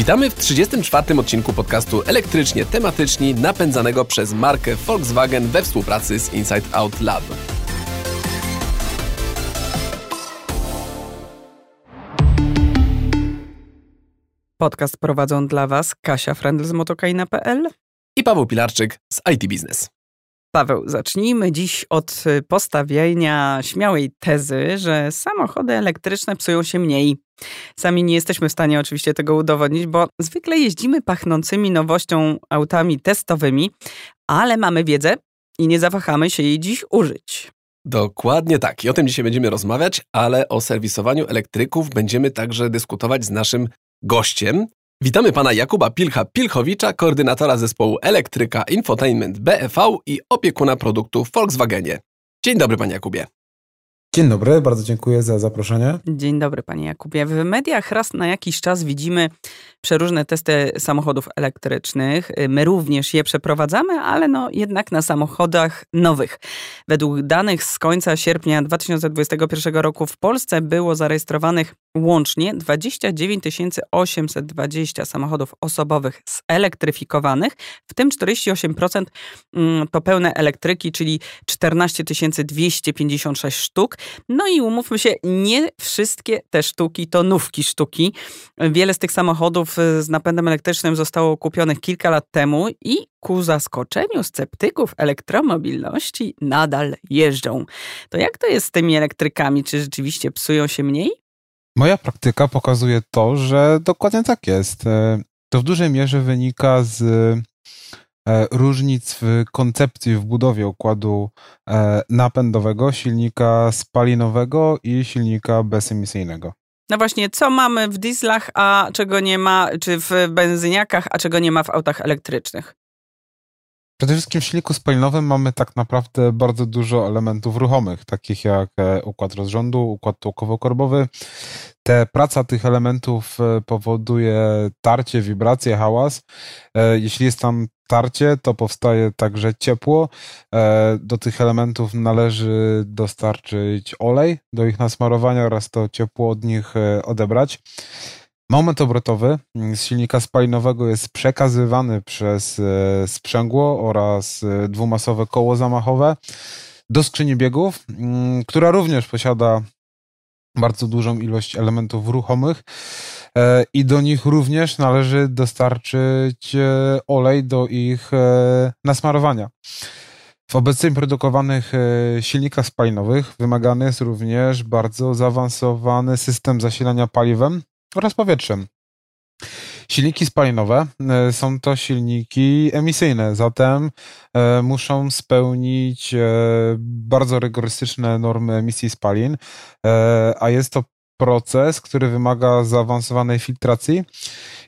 Witamy w 34. odcinku podcastu Elektrycznie Tematyczni napędzanego przez markę Volkswagen we współpracy z Inside Out Lab. Podcast prowadzą dla Was Kasia Frendl z motokaina.pl i Paweł Pilarczyk z IT Business. Paweł, zacznijmy dziś od y, postawienia śmiałej tezy, że samochody elektryczne psują się mniej. Sami nie jesteśmy w stanie oczywiście tego udowodnić, bo zwykle jeździmy pachnącymi nowością autami testowymi, ale mamy wiedzę i nie zawahamy się jej dziś użyć. Dokładnie tak. I o tym dzisiaj będziemy rozmawiać, ale o serwisowaniu elektryków będziemy także dyskutować z naszym gościem. Witamy pana Jakuba Pilcha-Pilchowicza, koordynatora zespołu Elektryka Infotainment BEV i opiekuna produktu w Volkswagenie. Dzień dobry, panie Jakubie. Dzień dobry, bardzo dziękuję za zaproszenie. Dzień dobry, panie Jakubie. W mediach raz na jakiś czas widzimy przeróżne testy samochodów elektrycznych. My również je przeprowadzamy, ale no jednak na samochodach nowych. Według danych z końca sierpnia 2021 roku w Polsce było zarejestrowanych łącznie 29 820 samochodów osobowych zelektryfikowanych, w tym 48% mm, to pełne elektryki, czyli 14 256 sztuk. No i umówmy się, nie wszystkie te sztuki to nówki sztuki. Wiele z tych samochodów y, z napędem elektrycznym zostało kupionych kilka lat temu i ku zaskoczeniu sceptyków elektromobilności nadal jeżdżą. To jak to jest z tymi elektrykami? Czy rzeczywiście psują się mniej? Moja praktyka pokazuje to, że dokładnie tak jest. E, to w dużej mierze wynika z różnic w koncepcji, w budowie układu e, napędowego silnika spalinowego i silnika bezemisyjnego. No właśnie, co mamy w dieslach, a czego nie ma, czy w benzyniakach, a czego nie ma w autach elektrycznych? Przede wszystkim w silniku spalinowym mamy tak naprawdę bardzo dużo elementów ruchomych, takich jak e, układ rozrządu, układ tłokowo-korbowy. Te praca tych elementów e, powoduje tarcie, wibracje, hałas. E, jeśli jest tam tarcie, to powstaje także ciepło. Do tych elementów należy dostarczyć olej do ich nasmarowania oraz to ciepło od nich odebrać. Moment obrotowy z silnika spalinowego jest przekazywany przez e, sprzęgło oraz e, dwumasowe koło zamachowe do skrzyni biegów, mm, która również posiada bardzo dużą ilość elementów ruchomych e, i do nich również należy dostarczyć olej do ich nasmarowania. W obecnie produkowanych silnikach spalinowych wymagany jest również bardzo zaawansowany system zasilania paliwem, oraz powietrzem. Silniki spalinowe e, są to silniki emisyjne, zatem e, muszą spełnić e, bardzo rygorystyczne normy emisji spalin, a jest to proces, który wymaga zaawansowanej filtracji.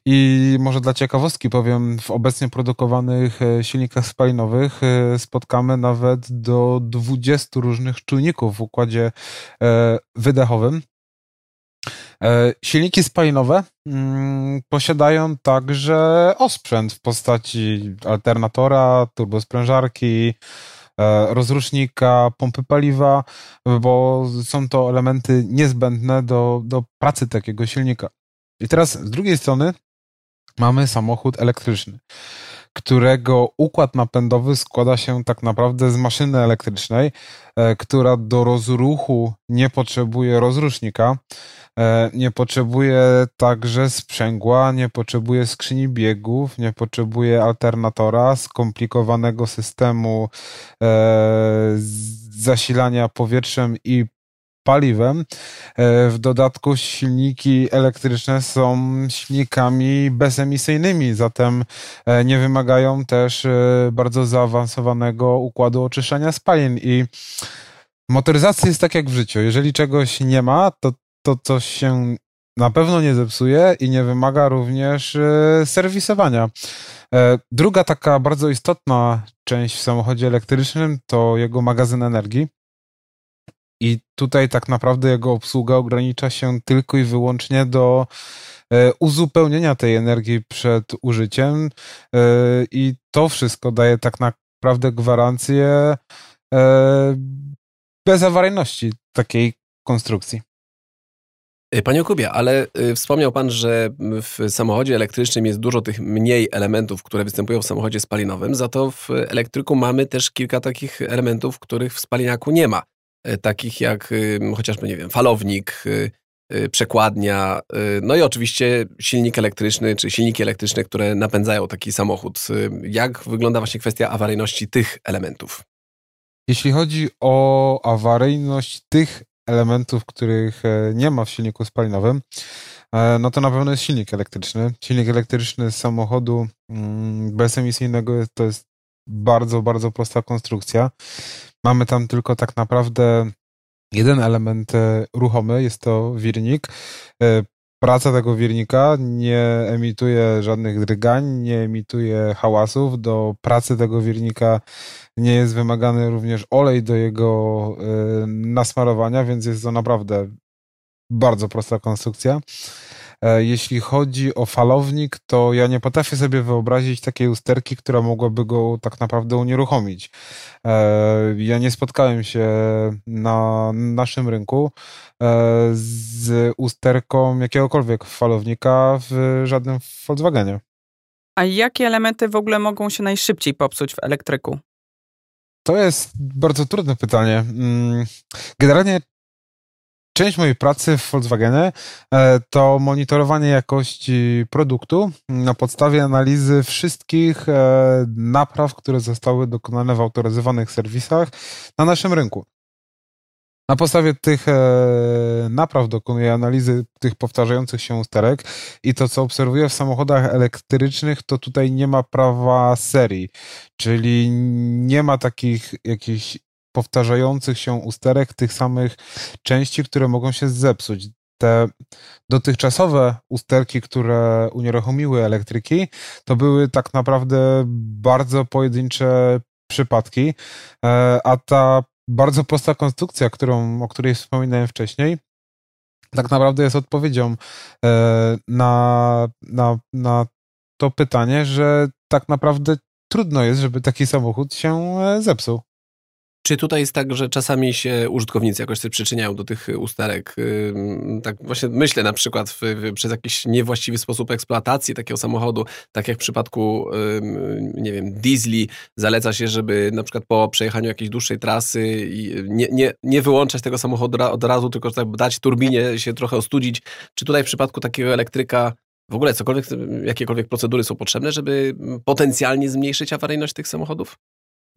I może dla ciekawostki powiem, w obecnie produkowanych silnikach spalinowych spotkamy nawet do 20 różnych czujników w układzie wydechowym. E, silniki spalinowe mm, posiadają także osprzęt w postaci alternatora, turbosprężarki, e, rozrusznika, pompy paliwa, bo są to elementy niezbędne do, do pracy takiego silnika. I teraz z drugiej strony mamy samochód elektryczny którego układ napędowy składa się tak naprawdę z maszyny elektrycznej, e, która do rozruchu nie potrzebuje rozrusznika, e, nie potrzebuje także sprzęgła, nie potrzebuje skrzyni biegów, nie potrzebuje alternatora, skomplikowanego systemu e, zasilania powietrzem i paliwem. E, w dodatku silniki elektryczne są silnikami bezemisyjnymi, zatem e, nie wymagają też e, bardzo zaawansowanego układu oczyszczania spalin i motoryzacja jest tak jak w życiu. Jeżeli czegoś nie ma, to to coś się na pewno nie zepsuje i nie wymaga również serwisowania. Druga taka bardzo istotna część w samochodzie elektrycznym to jego magazyn energii. I tutaj tak naprawdę jego obsługa ogranicza się tylko i wyłącznie do e, uzupełnienia tej energii przed użyciem e, i to wszystko daje tak naprawdę gwarancję e, bezawaryjności takiej konstrukcji. Panie Kubie, ale y, wspomniał Pan, że w samochodzie elektrycznym jest dużo tych mniej elementów, które występują w samochodzie spalinowym, za to w elektryku mamy też kilka takich elementów, których w spaliniaku nie ma. Y, takich jak chociażby, nie wiem, falownik, przekładnia, no i oczywiście silnik elektryczny, czy silniki elektryczne, które napędzają taki samochód. Jak wygląda właśnie kwestia awaryjności tych elementów? Jeśli chodzi o awaryjność tych elementów, których e, nie ma w silniku spalinowym, e, no to na pewno jest silnik elektryczny. Silnik elektryczny z samochodu mm, bezemisyjnego to jest bardzo, bardzo prosta konstrukcja. Mamy tam tylko tak naprawdę jeden element e, ruchomy, jest to wirnik. Praca tego wirnika nie emituje żadnych drgań, nie emituje hałasów. Do pracy tego wirnika nie jest wymagany również olej do jego y, nasmarowania, więc jest to naprawdę bardzo prosta konstrukcja. E, jeśli chodzi o falownik, to ja nie potrafię sobie wyobrazić takiej usterki, która mogłaby go tak naprawdę unieruchomić. E, ja nie spotkałem się na naszym rynku e, z usterką jakiegokolwiek falownika w żadnym Volkswagenie. A jakie elementy w ogóle mogą się najszybciej popsuć w elektryku? To jest bardzo trudne pytanie. Mm, generalnie część mojej pracy w Volkswagenie e, to monitorowanie jakości produktu na podstawie analizy wszystkich e, napraw, które zostały dokonane w autoryzowanych serwisach na naszym rynku. Na podstawie tych e, napraw dokonuję analizy tych powtarzających się usterek i to, co obserwuję w samochodach elektrycznych, to tutaj nie ma prawa serii, czyli nie ma takich jakichś powtarzających się usterek tych samych części, które mogą się zepsuć. Te dotychczasowe usterki, które unieruchomiły elektryki, to były tak naprawdę bardzo pojedyncze przypadki, e, a ta bardzo prosta konstrukcja, którą, o której wspominałem wcześniej, tak naprawdę jest odpowiedzią e, na, na, na to pytanie, że tak naprawdę trudno jest, żeby taki samochód się e, zepsuł. Czy tutaj jest tak, że czasami się użytkownicy jakoś się przyczyniają do tych usterek? Tak właśnie myślę na przykład w, w, przez jakiś niewłaściwy sposób eksploatacji takiego samochodu, tak jak w przypadku, nie wiem, diesli, zaleca się, żeby na przykład po przejechaniu jakiejś dłuższej trasy nie, nie, nie wyłączać tego samochodu od razu, tylko tak dać turbinie się trochę ostudzić. Czy tutaj w przypadku takiego elektryka w ogóle cokolwiek, jakiekolwiek procedury są potrzebne, żeby potencjalnie zmniejszyć awaryjność tych samochodów?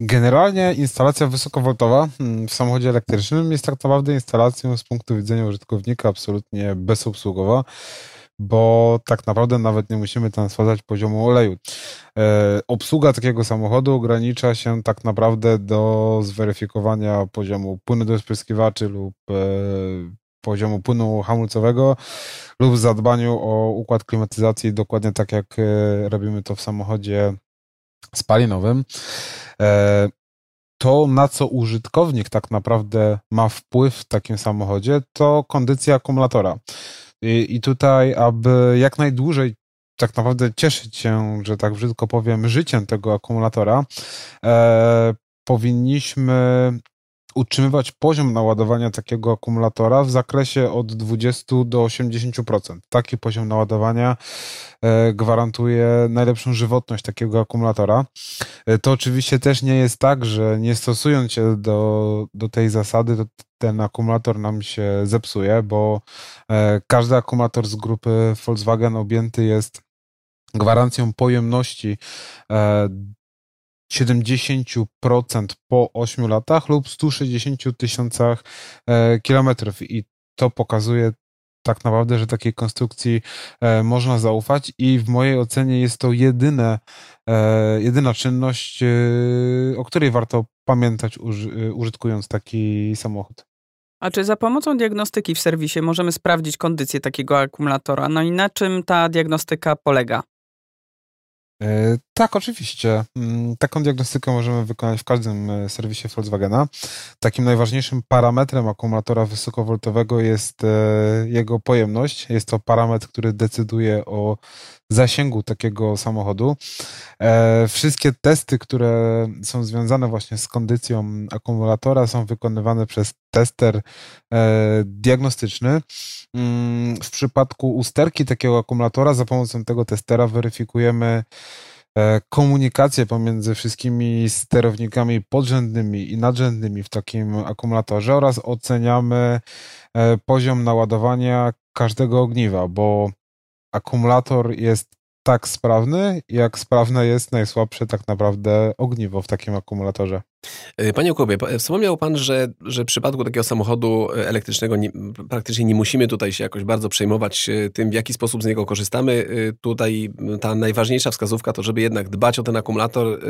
Generalnie instalacja wysokowoltowa hmm, w samochodzie elektrycznym jest tak naprawdę instalacją z punktu widzenia użytkownika absolutnie bezobsługowa, bo tak naprawdę nawet nie musimy tam sprawdzać poziomu oleju. E, obsługa takiego samochodu ogranicza się tak naprawdę do zweryfikowania poziomu płynu do spryskiwaczy lub e, poziomu płynu hamulcowego lub zadbaniu o układ klimatyzacji dokładnie tak jak e, robimy to w samochodzie spalinowym. E, to, na co użytkownik tak naprawdę ma wpływ w takim samochodzie, to kondycja akumulatora. I, i tutaj, aby jak najdłużej tak naprawdę cieszyć się, że tak brzydko powiem, życiem tego akumulatora, e, powinniśmy utrzymywać poziom naładowania takiego akumulatora w zakresie od 20 do 80%. Taki poziom naładowania e, gwarantuje najlepszą żywotność takiego akumulatora. E, to oczywiście też nie jest tak, że nie stosując się do, do tej zasady, to ten akumulator nam się zepsuje, bo e, każdy akumulator z grupy Volkswagen objęty jest gwarancją pojemności 70% po 8 latach lub 160 tysiącach e, kilometrów i to pokazuje tak naprawdę, że takiej konstrukcji e, można zaufać i w mojej ocenie jest to jedyne, e, jedyna czynność, o której warto pamiętać użytkując taki samochód. A czy za pomocą diagnostyki w serwisie możemy sprawdzić kondycję takiego akumulatora? No i na czym ta diagnostyka polega? E, tak, oczywiście. Mm, taką diagnostykę możemy wykonać w każdym e, serwisie Volkswagena. Takim najważniejszym parametrem akumulatora wysokowoltowego jest e, jego pojemność. Jest to parametr, który decyduje o zasięgu takiego samochodu. Wszystkie testy, które są związane właśnie z kondycją akumulatora, są wykonywane przez tester diagnostyczny. Mm, w przypadku usterki takiego akumulatora za pomocą tego testera weryfikujemy komunikację pomiędzy wszystkimi sterownikami podrzędnymi i nadrzędnymi w takim akumulatorze oraz oceniamy e, poziom naładowania każdego ogniwa, bo akumulator jest tak sprawny, jak sprawne jest najsłabsze tak naprawdę ogniwo w takim akumulatorze. Y, panie Jakubie, wspomniał Pan, że, że w przypadku takiego samochodu elektrycznego nie, praktycznie nie musimy tutaj się jakoś bardzo przejmować y, tym, w jaki sposób z niego korzystamy. Y, tutaj ta najważniejsza wskazówka to, żeby jednak dbać o ten akumulator,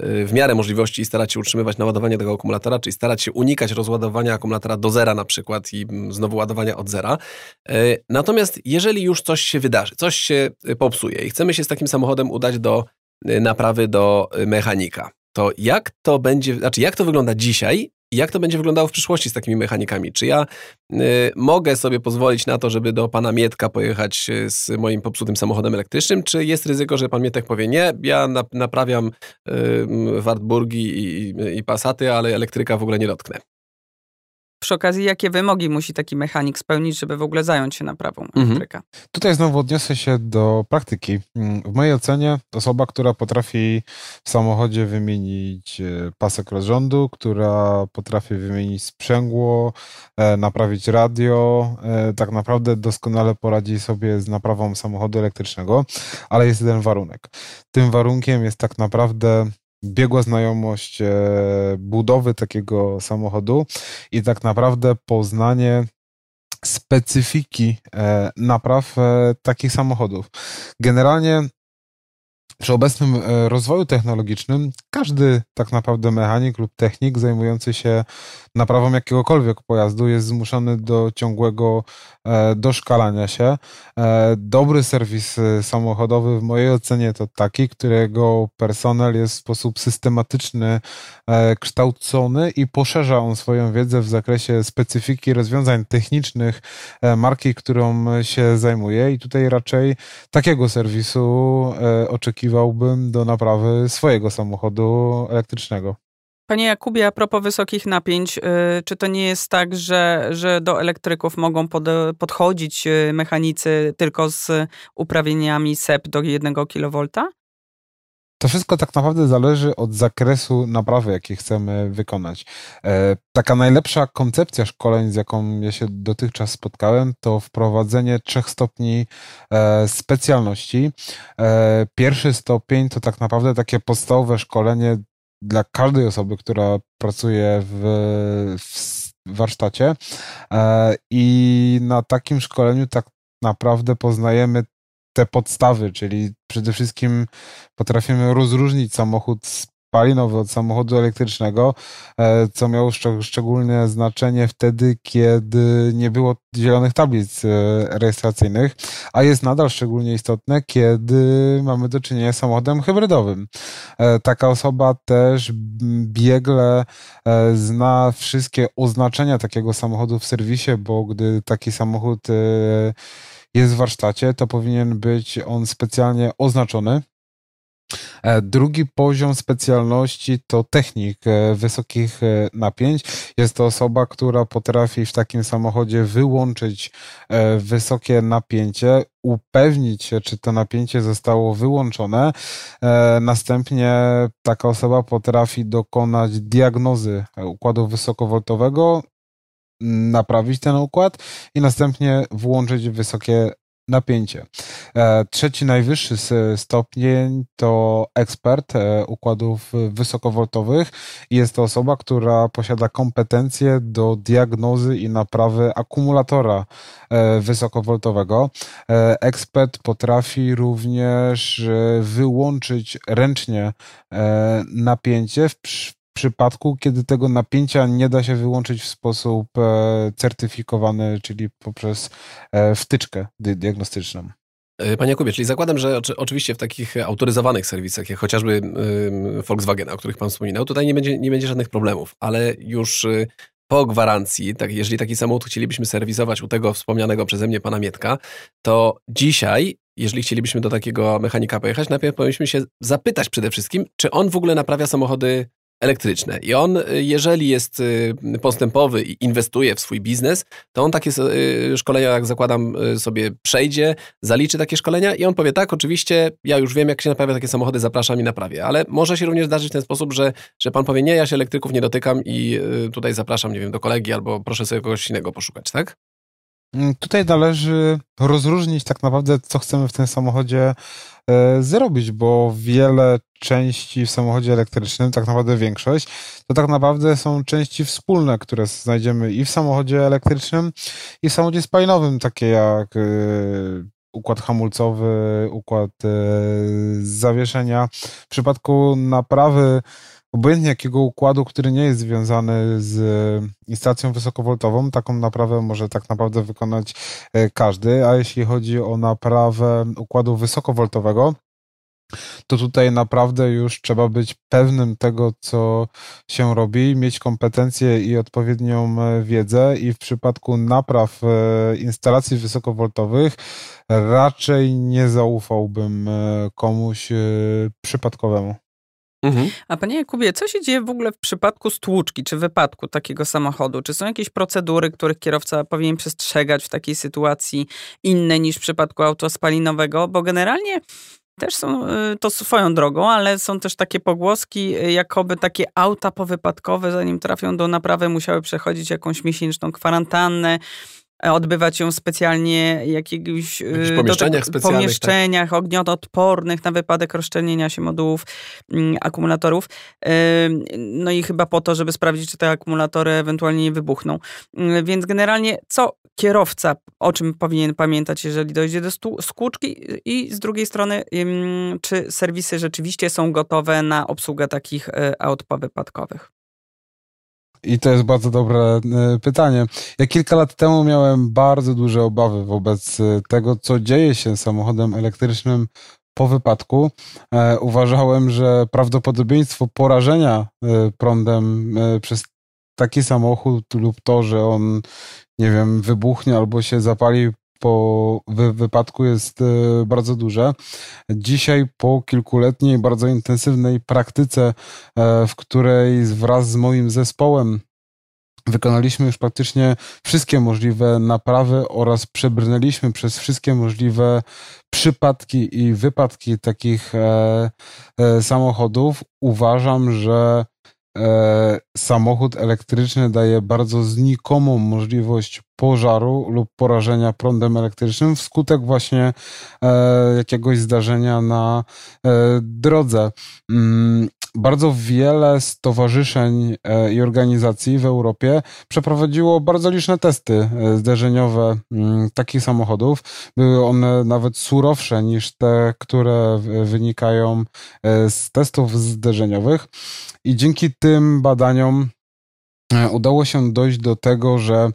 w miarę możliwości starać się utrzymywać naładowanie tego akumulatora, czyli starać się unikać rozładowania akumulatora do zera na przykład i znowu ładowania od zera. Natomiast jeżeli już coś się wydarzy, coś się popsuje i chcemy się z takim samochodem udać do naprawy do mechanika, to jak to będzie, znaczy jak to wygląda dzisiaj jak to będzie wyglądało w przyszłości z takimi mechanikami? Czy ja y, mogę sobie pozwolić na to, żeby do pana Mietka pojechać y, z moim popsutym samochodem elektrycznym, czy jest ryzyko, że pan Mietek powie nie, ja na, naprawiam y, Wartburgi i, i, i Passaty, ale elektryka w ogóle nie dotknę? Przy okazji, jakie wymogi musi taki mechanik spełnić, żeby w ogóle zająć się naprawą mhm. elektryka? Tutaj znowu odniosę się do praktyki. Mm, w mojej ocenie osoba, która potrafi w samochodzie wymienić e, pasek rozrządu, która potrafi wymienić sprzęgło, e, naprawić radio, e, tak naprawdę doskonale poradzi sobie z naprawą samochodu elektrycznego, ale jest jeden warunek. Tym warunkiem jest tak naprawdę biegła znajomość e, budowy takiego samochodu i tak naprawdę poznanie specyfiki e, napraw e, takich samochodów. Generalnie przy obecnym rozwoju technologicznym każdy tak naprawdę mechanik lub technik zajmujący się naprawą jakiegokolwiek pojazdu jest zmuszony do ciągłego e, doszkalania się. E, dobry serwis e, samochodowy w mojej ocenie to taki, którego personel jest w sposób systematyczny kształcony i poszerza on swoją wiedzę w zakresie specyfiki rozwiązań technicznych marki, którą się zajmuje i tutaj raczej takiego serwisu oczekiwałbym do naprawy swojego samochodu elektrycznego. Panie Jakubie, a propos wysokich napięć, y, czy to nie jest tak, że, że do elektryków mogą pod, podchodzić y, mechanicy tylko z uprawnieniami SEP do 1 kV? To wszystko tak naprawdę zależy od zakresu naprawy, jaki chcemy wykonać. E, taka najlepsza koncepcja szkoleń, z jaką ja się dotychczas spotkałem, to wprowadzenie trzech stopni e, specjalności. E, pierwszy stopień to tak naprawdę takie podstawowe szkolenie dla każdej osoby, która pracuje w, w warsztacie. I na takim szkoleniu tak naprawdę poznajemy te podstawy, czyli przede wszystkim potrafimy rozróżnić samochód spalinowy od samochodu elektrycznego, e, co miało szczególne znaczenie wtedy, kiedy nie było zielonych tablic e, rejestracyjnych, a jest nadal szczególnie istotne, kiedy mamy do czynienia z samochodem hybrydowym. E, taka osoba też biegle zna wszystkie oznaczenia takiego samochodu w serwisie, bo gdy taki samochód jest w warsztacie, to powinien być on specjalnie oznaczony E, drugi poziom specjalności to technik e, wysokich e, napięć. Jest to osoba, która potrafi w takim samochodzie wyłączyć wysokie napięcie, upewnić się, czy to napięcie zostało wyłączone. Następnie taka osoba potrafi dokonać diagnozy układu wysokowoltowego, naprawić ten układ i następnie włączyć wysokie napięcie. E, trzeci najwyższy stopień to ekspert e, układów wysokowoltowych jest to osoba, która posiada kompetencje do diagnozy i naprawy akumulatora e, wysokowoltowego. Ekspert potrafi również wyłączyć ręcznie napięcie w przypadku, kiedy tego napięcia nie da się wyłączyć w sposób e, certyfikowany, czyli poprzez e, wtyczkę diagnostyczną. Panie Jakubie, czyli zakładam, że oczywiście w takich autoryzowanych serwisach, jak chociażby Volkswagen, o których Pan wspominał, tutaj nie będzie, nie będzie żadnych problemów, ale już po gwarancji, tak, jeżeli taki samochód chcielibyśmy serwisować u tego wspomnianego przeze mnie pana Mietka, to dzisiaj, jeżeli chcielibyśmy do takiego mechanika pojechać, najpierw powinniśmy się zapytać przede wszystkim, czy on w ogóle naprawia samochody elektryczne. I on, y, jeżeli jest y, postępowy i inwestuje w swój biznes, to on takie y, szkolenia, jak zakładam, sobie przejdzie, zaliczy takie szkolenia i on powie, tak, oczywiście, ja już wiem, jak się naprawia takie samochody, zapraszam i naprawię. Ale może się również zdarzyć w ten sposób, że, że pan powie, nie, ja się elektryków nie dotykam i tutaj zapraszam, nie wiem, do kolegi albo proszę sobie kogoś innego poszukać, tak? Mm, tutaj należy rozróżnić tak naprawdę, co chcemy w tym samochodzie e, zrobić, bo wiele części w samochodzie elektrycznym, tak naprawdę większość, to tak naprawdę są części wspólne, które znajdziemy i w samochodzie elektrycznym, i w samochodzie spalinowym, takie jak e, układ hamulcowy, układ e, zawieszenia. W przypadku naprawy obojętnie jakiego układu, który nie jest związany z instalacją wysokowoltową, taką naprawę może tak naprawdę wykonać e, każdy, a jeśli chodzi o naprawę układu wysokowoltowego, to tutaj naprawdę już trzeba być pewnym tego, co się robi, mieć kompetencje i odpowiednią e, wiedzę i w przypadku napraw e, instalacji wysokowoltowych raczej nie zaufałbym komuś przypadkowemu. Mhm. A panie Jakubie, co się dzieje w ogóle w przypadku stłuczki czy wypadku takiego samochodu? Czy są jakieś procedury, których kierowca powinien przestrzegać w takiej sytuacji inne niż w przypadku auto spalinowego? Bo generalnie też są y, to swoją drogą, ale są też takie pogłoski, y, jakoby takie auta powypadkowe, zanim trafią do naprawy, musiały przechodzić jakąś miesięczną kwarantannę odbywać ją specjalnie jakiegoś, w pomieszczeniach do, pomieszczeniach tak? ognioodpornych na wypadek rozszczelnienia się modułów mm, akumulatorów. No i chyba po to, żeby sprawdzić, czy te akumulatory ewentualnie nie wybuchną. Więc generalnie co kierowca, o czym powinien pamiętać, jeżeli dojdzie do skłuczki i z drugiej strony, czy serwisy rzeczywiście są gotowe na obsługę takich e, aut powypadkowych? I to jest bardzo dobre e, pytanie. Ja kilka lat temu miałem bardzo duże obawy wobec e, tego, co dzieje się z samochodem elektrycznym po wypadku. E, uważałem, że prawdopodobieństwo porażenia prądem przez taki samochód lub to, że on, nie wiem, wybuchnie albo się zapali po wy wypadku jest e, bardzo duże. Dzisiaj po kilkuletniej, bardzo intensywnej praktyce, e, w której wraz z moim zespołem Wykonaliśmy już praktycznie wszystkie możliwe naprawy oraz przebrnęliśmy przez wszystkie możliwe przypadki i wypadki takich e, samochodów. Uważam, że samochód elektryczny daje bardzo znikomą możliwość pożaru lub porażenia prądem elektrycznym wskutek właśnie e, jakiegoś zdarzenia na e, drodze. Mm, bardzo wiele stowarzyszeń e, i organizacji w Europie przeprowadziło bardzo liczne testy zderzeniowe mm, takich samochodów. Były one nawet surowsze niż te, które wynikają z testów zderzeniowych. I dzięki tym badaniom udało się dojść do tego, że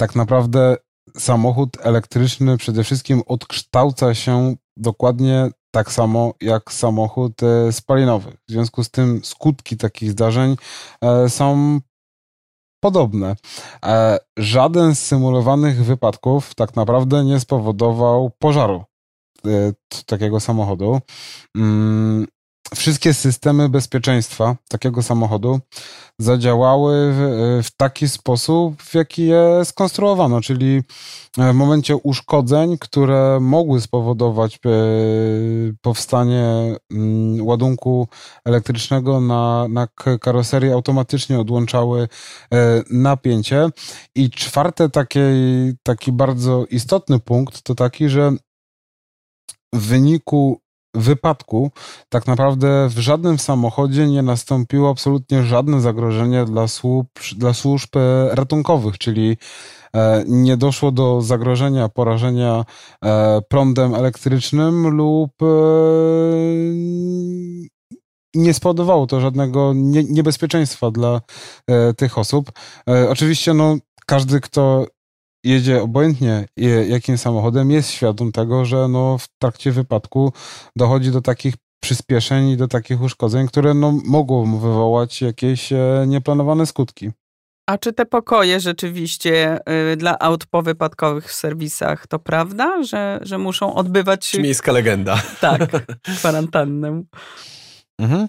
tak naprawdę samochód elektryczny przede wszystkim odkształca się dokładnie tak samo jak samochód e, spalinowy. W związku z tym skutki takich zdarzeń e, są podobne. E, żaden z symulowanych wypadków tak naprawdę nie spowodował pożaru takiego samochodu. Wszystkie systemy bezpieczeństwa takiego samochodu zadziałały w, w, taki sposób, w jaki je skonstruowano, czyli w momencie uszkodzeń, które mogły spowodować e, powstanie mm, ładunku elektrycznego na, na karoserii, automatycznie odłączały e, napięcie. I czwarte taki, taki bardzo istotny punkt to taki, że w wyniku wypadku tak naprawdę w żadnym samochodzie nie nastąpiło absolutnie żadne zagrożenie dla służb, dla służb e, ratunkowych, czyli e, nie doszło do zagrożenia porażenia e, prądem elektrycznym lub nie spowodowało to żadnego niebezpieczeństwa dla tych osób. Oczywiście, no, każdy, kto jedzie obojętnie jakim samochodem, jest świadom tego, że no w trakcie wypadku dochodzi do takich przyspieszeń i do takich uszkodzeń, które no mogą wywołać jakieś e, nieplanowane skutki. A czy te pokoje rzeczywiście y, dla aut powypadkowych w serwisach to prawda, że, że muszą odbywać... Miejska legenda. Tak, kwarantannę. Mhm.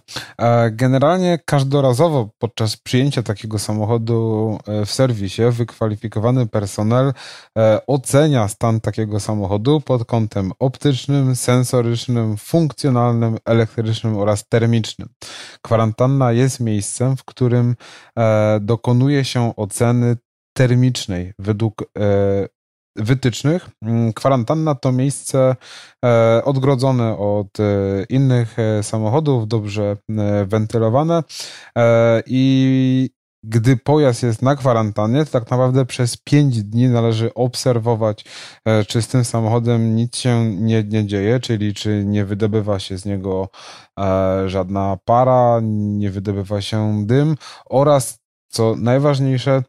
Generalnie każdorazowo podczas przyjęcia takiego samochodu e, w serwisie wykwalifikowany personel e, ocenia stan takiego samochodu pod kątem optycznym, sensorycznym, funkcjonalnym, elektrycznym oraz termicznym. Kwarantanna jest miejscem, w którym e, dokonuje się oceny termicznej według wytycznych. Mm, kwarantanna to miejsce e, odgrodzone od e, innych e, samochodów, dobrze wentylowane i gdy pojazd jest na kwarantannie, to tak naprawdę przez 5 dni należy obserwować, czy z tym samochodem nic się nie, nie dzieje, czyli czy nie wydobywa się z niego żadna para, nie wydobywa się dym oraz, co najważniejsze,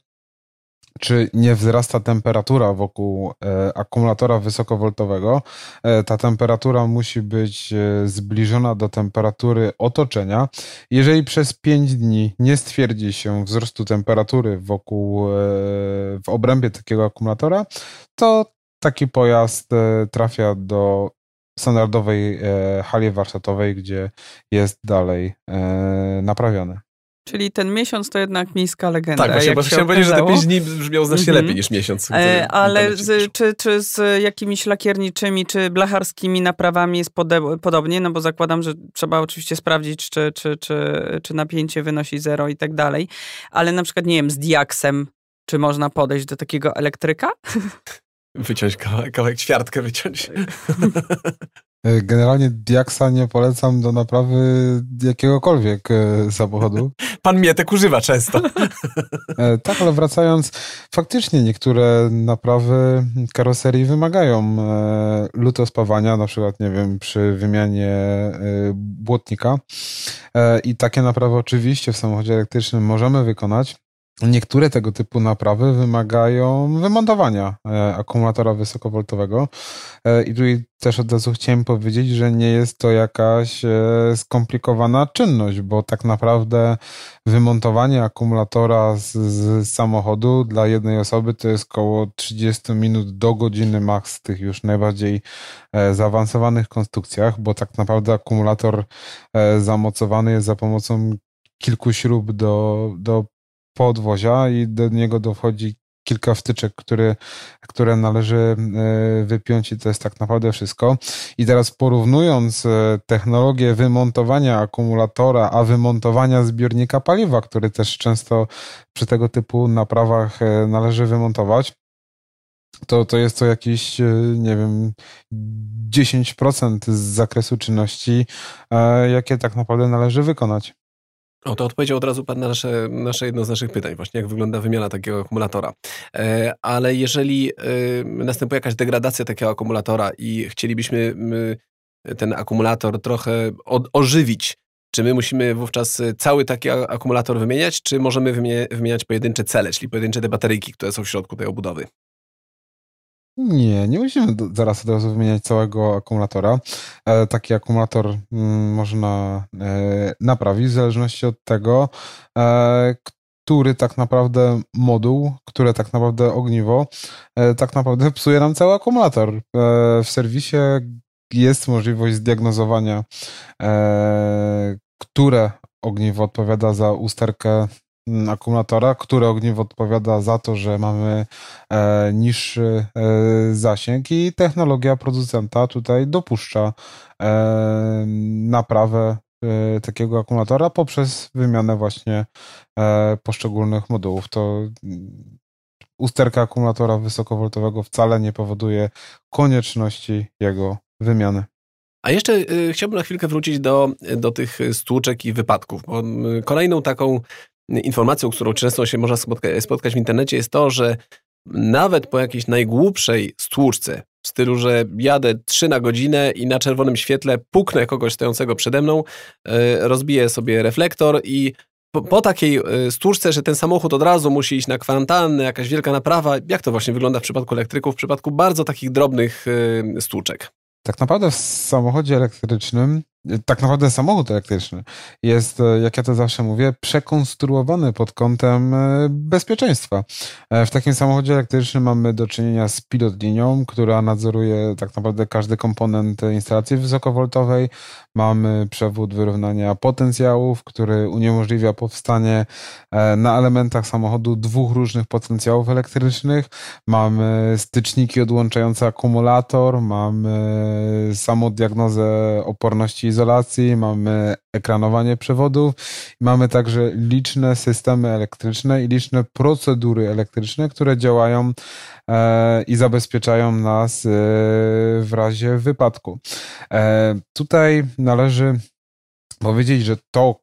czy nie wzrasta temperatura wokół e, akumulatora wysokowoltowego. E, ta temperatura musi być e, zbliżona do temperatury otoczenia. Jeżeli przez 5 dni nie stwierdzi się wzrostu temperatury wokół, w obrębie takiego akumulatora, to taki pojazd trafia do standardowej hali warsztatowej, gdzie jest dalej naprawiony. Czyli ten miesiąc to jednak miejska legenda. Tak, właśnie, bo chciałem powiedzieć, że te 5 dni brzmią znacznie mm -hmm. lepiej niż miesiąc. E, ale z, czy, czy z jakimiś lakierniczymi, czy blacharskimi naprawami jest pode, podobnie? No bo zakładam, że trzeba oczywiście sprawdzić, czy, czy, czy, czy napięcie wynosi zero i tak dalej. Ale na przykład, nie wiem, z diaksem, czy można podejść do takiego elektryka? Wyciąć kawałek, kawałek ćwiartkę wyciąć. E, generalnie Diaksa nie polecam do naprawy jakiegokolwiek e, samochodu. Pan Mietek używa często. E, tak, ale wracając, faktycznie niektóre naprawy karoserii wymagają lutospawania, na przykład, nie wiem, przy wymianie błotnika. I takie naprawy oczywiście w samochodzie elektrycznym możemy wykonać. Niektóre tego typu naprawy wymagają wymontowania e, akumulatora wysokowoltowego. E, I tutaj też od razu chciałem powiedzieć, że nie jest to jakaś e, skomplikowana czynność, bo tak naprawdę wymontowanie akumulatora z, z samochodu dla jednej osoby to jest około 30 minut do godziny maks w tych już najbardziej zaawansowanych konstrukcjach, bo tak naprawdę akumulator zamocowany jest za pomocą kilku śrub do, do podwozia i do niego dochodzi kilka wtyczek, które, które należy e, wypiąć i to jest tak naprawdę wszystko. I teraz porównując e, technologię wymontowania akumulatora, a wymontowania zbiornika paliwa, który też często przy tego typu naprawach e, należy wymontować, to, to jest to jakieś, nie wiem, 10% z zakresu czynności, jakie tak naprawdę należy wykonać. O, to odpowiedział od razu Pan na nasze, nasze jedno z naszych pytań, właśnie jak wygląda wymiana takiego akumulatora. E, ale jeżeli e, następuje jakaś degradacja takiego akumulatora i chcielibyśmy ten akumulator trochę ożywić, czy my musimy wówczas cały taki akumulator wymieniać, czy możemy wymieniać pojedyncze cele, czyli pojedyncze te bateryjki, które są w środku tej obudowy? Nie, nie musimy zaraz od razu wymieniać całego akumulatora. E, taki akumulator mm, można e, naprawić w zależności od tego, e, który tak naprawdę moduł, które tak naprawdę ogniwo, tak naprawdę psuje nam cały akumulator. W serwisie jest możliwość zdiagnozowania, które ogniwo odpowiada za usterkę akumulatora, które ogniwo odpowiada za to, że mamy e, niższy e, zasięg i technologia producenta tutaj dopuszcza e, naprawę e, takiego akumulatora poprzez wymianę właśnie e, poszczególnych modułów. To mm, usterka akumulatora wysokowoltowego wcale nie powoduje konieczności jego wymiany. A jeszcze y, chciałbym na chwilkę wrócić do, do tych stłuczek i wypadków, bo y, kolejną taką informacją, którą często się można spotkać w internecie, jest to, że nawet po jakiejś najgłupszej stłuczce, w stylu, że jadę 3 na godzinę i na czerwonym świetle puknę kogoś stojącego przede mną, e, rozbiję sobie reflektor i po, po, takiej y, stłuczce, że ten samochód od razu musi iść na kwarantannę, jakaś wielka naprawa, jak to właśnie wygląda w przypadku elektryków, w przypadku bardzo takich drobnych y, stłuczek? Tak naprawdę w samochodzie elektrycznym tak naprawdę samochód elektryczny jest, e, jak ja to zawsze mówię, przekonstruowany pod kątem e, bezpieczeństwa. E, w takim samochodzie elektrycznym mamy do czynienia z pilot linią, która nadzoruje tak naprawdę każdy komponent instalacji wysokowoltowej. Mamy przewód wyrównania potencjałów, który uniemożliwia powstanie na elementach samochodu dwóch różnych potencjałów elektrycznych. Mamy styczniki odłączające akumulator, mamy samą diagnozę oporności izolacji, mamy ekranowanie przewodów, mamy także liczne systemy elektryczne i liczne procedury elektryczne, które działają e, i zabezpieczają nas e, w razie wypadku. E, tutaj należy powiedzieć, że to,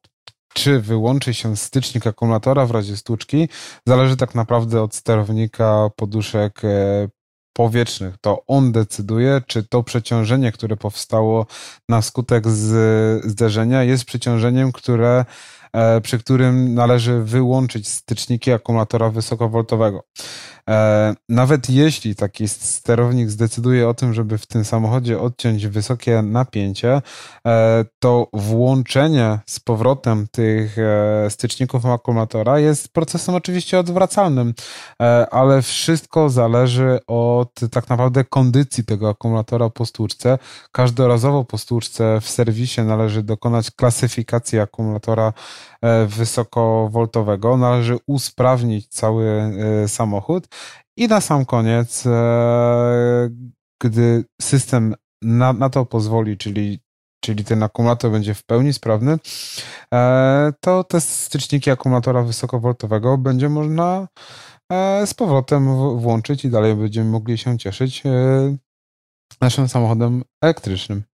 czy wyłączy się stycznik akumulatora w razie stłuczki, zależy tak naprawdę od sterownika poduszek powietrznych. To on decyduje, czy to przeciążenie, które powstało na skutek z, zderzenia, jest przeciążeniem, które E, przy którym należy wyłączyć styczniki akumulatora wysokowoltowego. E, nawet jeśli taki sterownik zdecyduje o tym, żeby w tym samochodzie odciąć wysokie napięcie, e, to włączenie z powrotem tych styczników akumulatora jest procesem oczywiście odwracalnym, ale wszystko zależy od tak naprawdę kondycji tego akumulatora po stłuczce. Każdorazowo po stłuczce w serwisie należy dokonać klasyfikacji akumulatora E, wysokowoltowego. Należy usprawnić cały e, samochód i na sam koniec, e, gdy system na, na to pozwoli, czyli czyli ten akumulator będzie w pełni sprawny, to te styczniki akumulatora wysokowoltowego będzie można z powrotem włączyć i dalej będziemy mogli się cieszyć naszym samochodem elektrycznym.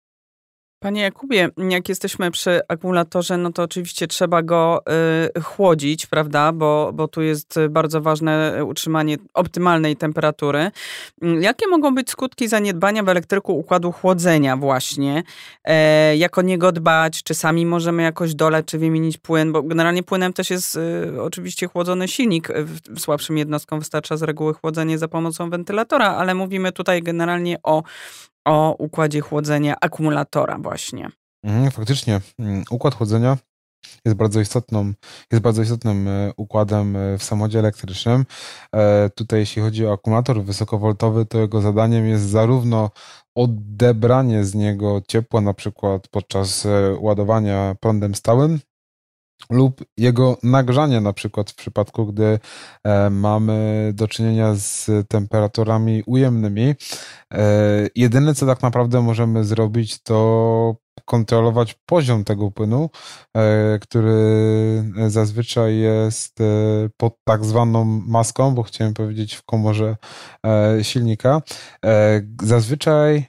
Panie Jakubie, jak jesteśmy przy akumulatorze, no to oczywiście trzeba go y, chłodzić, prawda? Bo, bo tu jest bardzo ważne utrzymanie optymalnej temperatury. Mm, jakie mogą być skutki zaniedbania w elektryku układu chłodzenia właśnie? E, jak o niego dbać? Czy sami możemy jakoś dolać, czy wymienić płyn? Bo generalnie płynem też jest y, oczywiście chłodzony silnik. W, słabszym jednostkom wystarcza z reguły chłodzenie za pomocą wentylatora, ale mówimy tutaj generalnie o o układzie chłodzenia akumulatora właśnie. Mhm, faktycznie, mm, układ chłodzenia jest bardzo istotną, jest bardzo istotnym e, układem e, w samochodzie elektrycznym. E, tutaj jeśli chodzi o akumulator wysokowoltowy, to jego zadaniem jest zarówno odebranie z niego ciepła, na przykład podczas ładowania prądem stałym, lub jego nagrzanie, na przykład w przypadku, gdy e, mamy do czynienia z temperaturami ujemnymi. E, jedyne, co tak naprawdę możemy zrobić, to kontrolować poziom tego płynu, e, który zazwyczaj jest pod tak zwaną maską, bo chciałem powiedzieć w komorze silnika. Zazwyczaj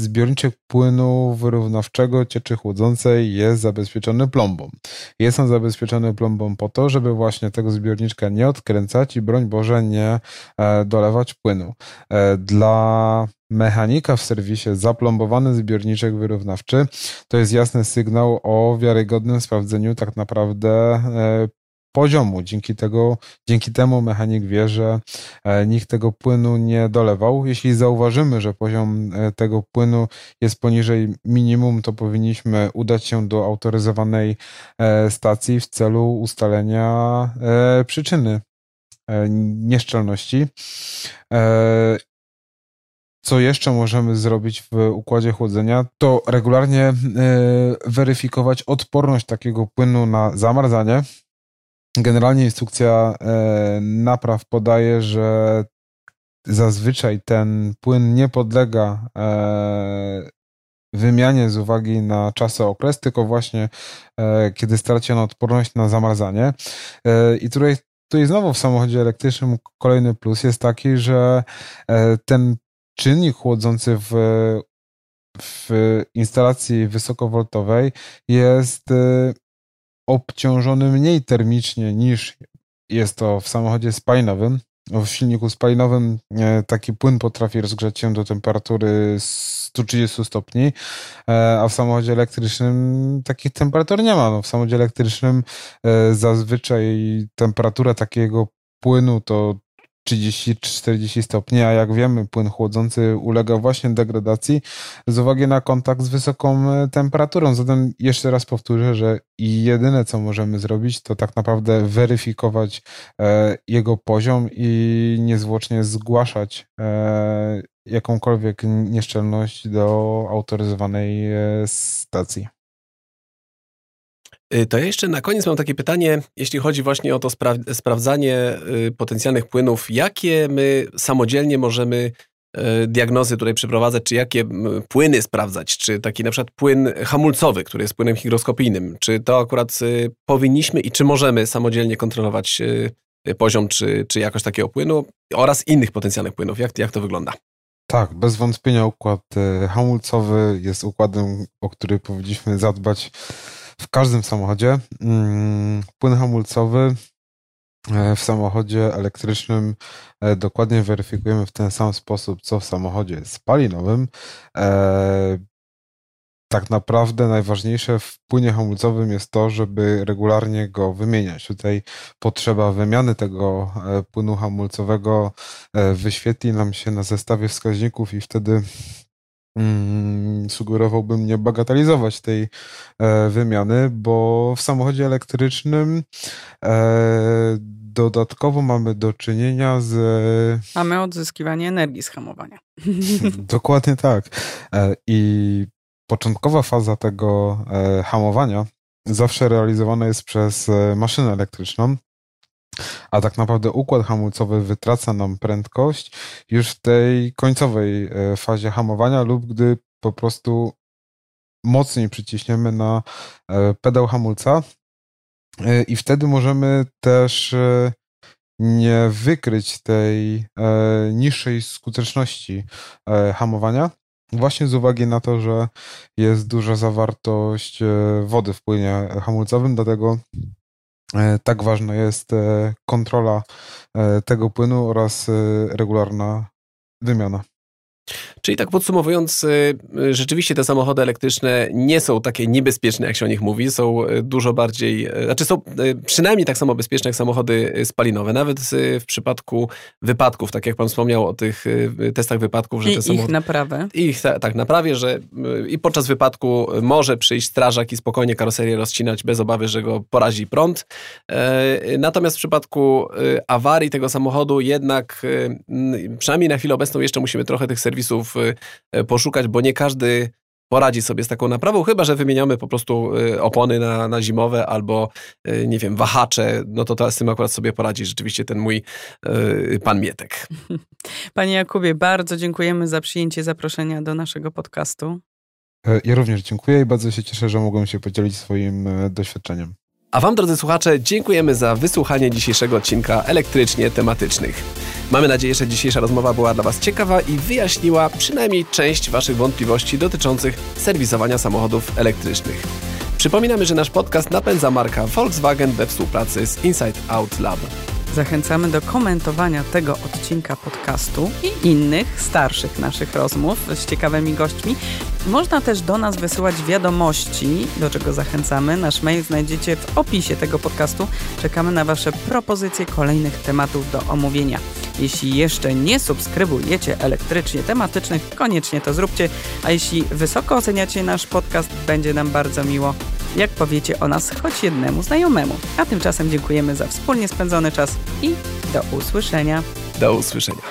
Zbiorniczek płynu wyrównawczego cieczy chłodzącej jest zabezpieczony plombą. Jest on zabezpieczony plombą po to, żeby właśnie tego zbiorniczka nie odkręcać i broń Boże nie e, dolewać płynu. E, dla mechanika w serwisie zaplombowany zbiorniczek wyrównawczy to jest jasny sygnał o wiarygodnym sprawdzeniu tak naprawdę e, poziomu. Dzięki, tego, dzięki temu mechanik wie, że e, nikt tego płynu nie dolewał. Jeśli zauważymy, że poziom e, tego płynu jest poniżej minimum, to powinniśmy udać się do autoryzowanej e, stacji w celu ustalenia przyczyny nieszczelności. Co jeszcze możemy zrobić w układzie chłodzenia, to regularnie weryfikować odporność takiego płynu na zamarzanie, Generalnie instrukcja e, napraw podaje, że zazwyczaj ten płyn nie podlega e, wymianie z uwagi na czasy okres, tylko właśnie e, kiedy straci on odporność na zamarzanie. I tutaj, tutaj znowu w samochodzie elektrycznym kolejny plus jest taki, że ten czynnik chłodzący w w instalacji wysokowoltowej jest obciążony mniej termicznie niż jest to w samochodzie spalinowym. w silniku spalinowym e, taki płyn potrafi rozgrzać się do temperatury 130 stopni, e, a w samochodzie elektrycznym takich temperatur nie ma. No, w samochodzie elektrycznym zazwyczaj temperatura takiego płynu to 30-40 stopni, a jak wiemy, płyn chłodzący ulega właśnie degradacji z uwagi na kontakt z wysoką e, temperaturą. Zatem jeszcze raz powtórzę, że jedyne co możemy zrobić, to tak naprawdę weryfikować e, jego poziom i niezwłocznie zgłaszać e, jakąkolwiek nieszczelność do autoryzowanej stacji. Y, to ja jeszcze na koniec mam takie pytanie, jeśli chodzi właśnie o to spra sprawdzanie y, potencjalnych płynów. Jakie my samodzielnie możemy y, diagnozy tutaj przeprowadzać, czy jakie płyny sprawdzać, czy taki na przykład płyn hamulcowy, który jest płynem hygroskopijnym, czy to akurat powinniśmy i czy możemy samodzielnie kontrolować poziom czy, czy jakość takiego płynu oraz innych potencjalnych płynów. Jak, jak to wygląda? Tak, bez wątpienia układ hamulcowy jest układem, o który powinniśmy zadbać w każdym samochodzie. Mm, płyn hamulcowy e, w samochodzie elektrycznym e, dokładnie weryfikujemy w ten sam sposób, co w samochodzie spalinowym. E, tak naprawdę najważniejsze w płynie hamulcowym jest to, żeby regularnie go wymieniać. Tutaj potrzeba wymiany tego płynu hamulcowego wyświetli nam się na zestawie wskaźników i wtedy Mm, sugerowałbym nie bagatelizować tej e, wymiany, bo w samochodzie elektrycznym e, dodatkowo mamy do czynienia z. Mamy odzyskiwanie energii z hamowania. Dokładnie tak. E, I początkowa faza tego hamowania zawsze realizowana jest przez maszynę elektryczną a tak naprawdę układ hamulcowy wytraca nam prędkość już w tej końcowej e, fazie hamowania lub gdy po prostu mocniej przyciśniemy na e, pedał hamulca e, i wtedy możemy też nie wykryć tej niższej skuteczności hamowania, właśnie z uwagi na to, że jest duża zawartość wody w płynie hamulcowym, dlatego tak ważna jest e, kontrola e, tego płynu oraz regularna wymiana. Czyli tak podsumowując, y, y, rzeczywiście te samochody elektryczne nie są takie niebezpieczne, jak się o nich mówi. Są y, dużo bardziej, znaczy są przynajmniej tak samo bezpieczne jak samochody spalinowe. Nawet w przypadku wypadków, tak jak pan wspomniał o tych testach wypadków, że I te samochody... ich naprawę. Ich tak naprawie, że i podczas wypadku może przyjść strażak i spokojnie karoserię rozcinać bez obawy, że go porazi prąd. Natomiast w przypadku awarii tego samochodu jednak przynajmniej na chwilę obecną jeszcze musimy trochę tych serwisów y, poszukać, bo nie każdy poradzi sobie z taką naprawą, chyba że wymieniamy po prostu y, opony na, na zimowe albo, y, nie wiem, wahacze, no to, to z tym akurat sobie poradzi rzeczywiście ten mój pan Mietek. Panie Jakubie, bardzo dziękujemy za przyjęcie zaproszenia do naszego podcastu. E, ja również dziękuję i bardzo się cieszę, że mogłem się podzielić swoim e, doświadczeniem. A Wam, drodzy słuchacze, dziękujemy za wysłuchanie dzisiejszego odcinka elektrycznie tematycznych. Mamy nadzieję, że dzisiejsza rozmowa była dla Was ciekawa i wyjaśniła przynajmniej część Waszych wątpliwości dotyczących serwisowania samochodów elektrycznych. Przypominamy, że nasz podcast napędza marka Volkswagen we współpracy z Inside Out Lab. Zachęcamy do komentowania tego odcinka podcastu i innych starszych naszych rozmów z ciekawymi gośćmi. Można też do nas wysyłać wiadomości, do czego zachęcamy. Nasz mail znajdziecie w opisie tego podcastu. Czekamy na Wasze propozycje kolejnych tematów do omówienia. Jeśli jeszcze nie subskrybujecie elektrycznie tematycznych, koniecznie to zróbcie. A jeśli wysoko oceniacie nasz podcast, będzie nam bardzo miło jak powiecie o nas choć jednemu znajomemu. A tymczasem dziękujemy za wspólnie spędzony czas i do usłyszenia. Do usłyszenia.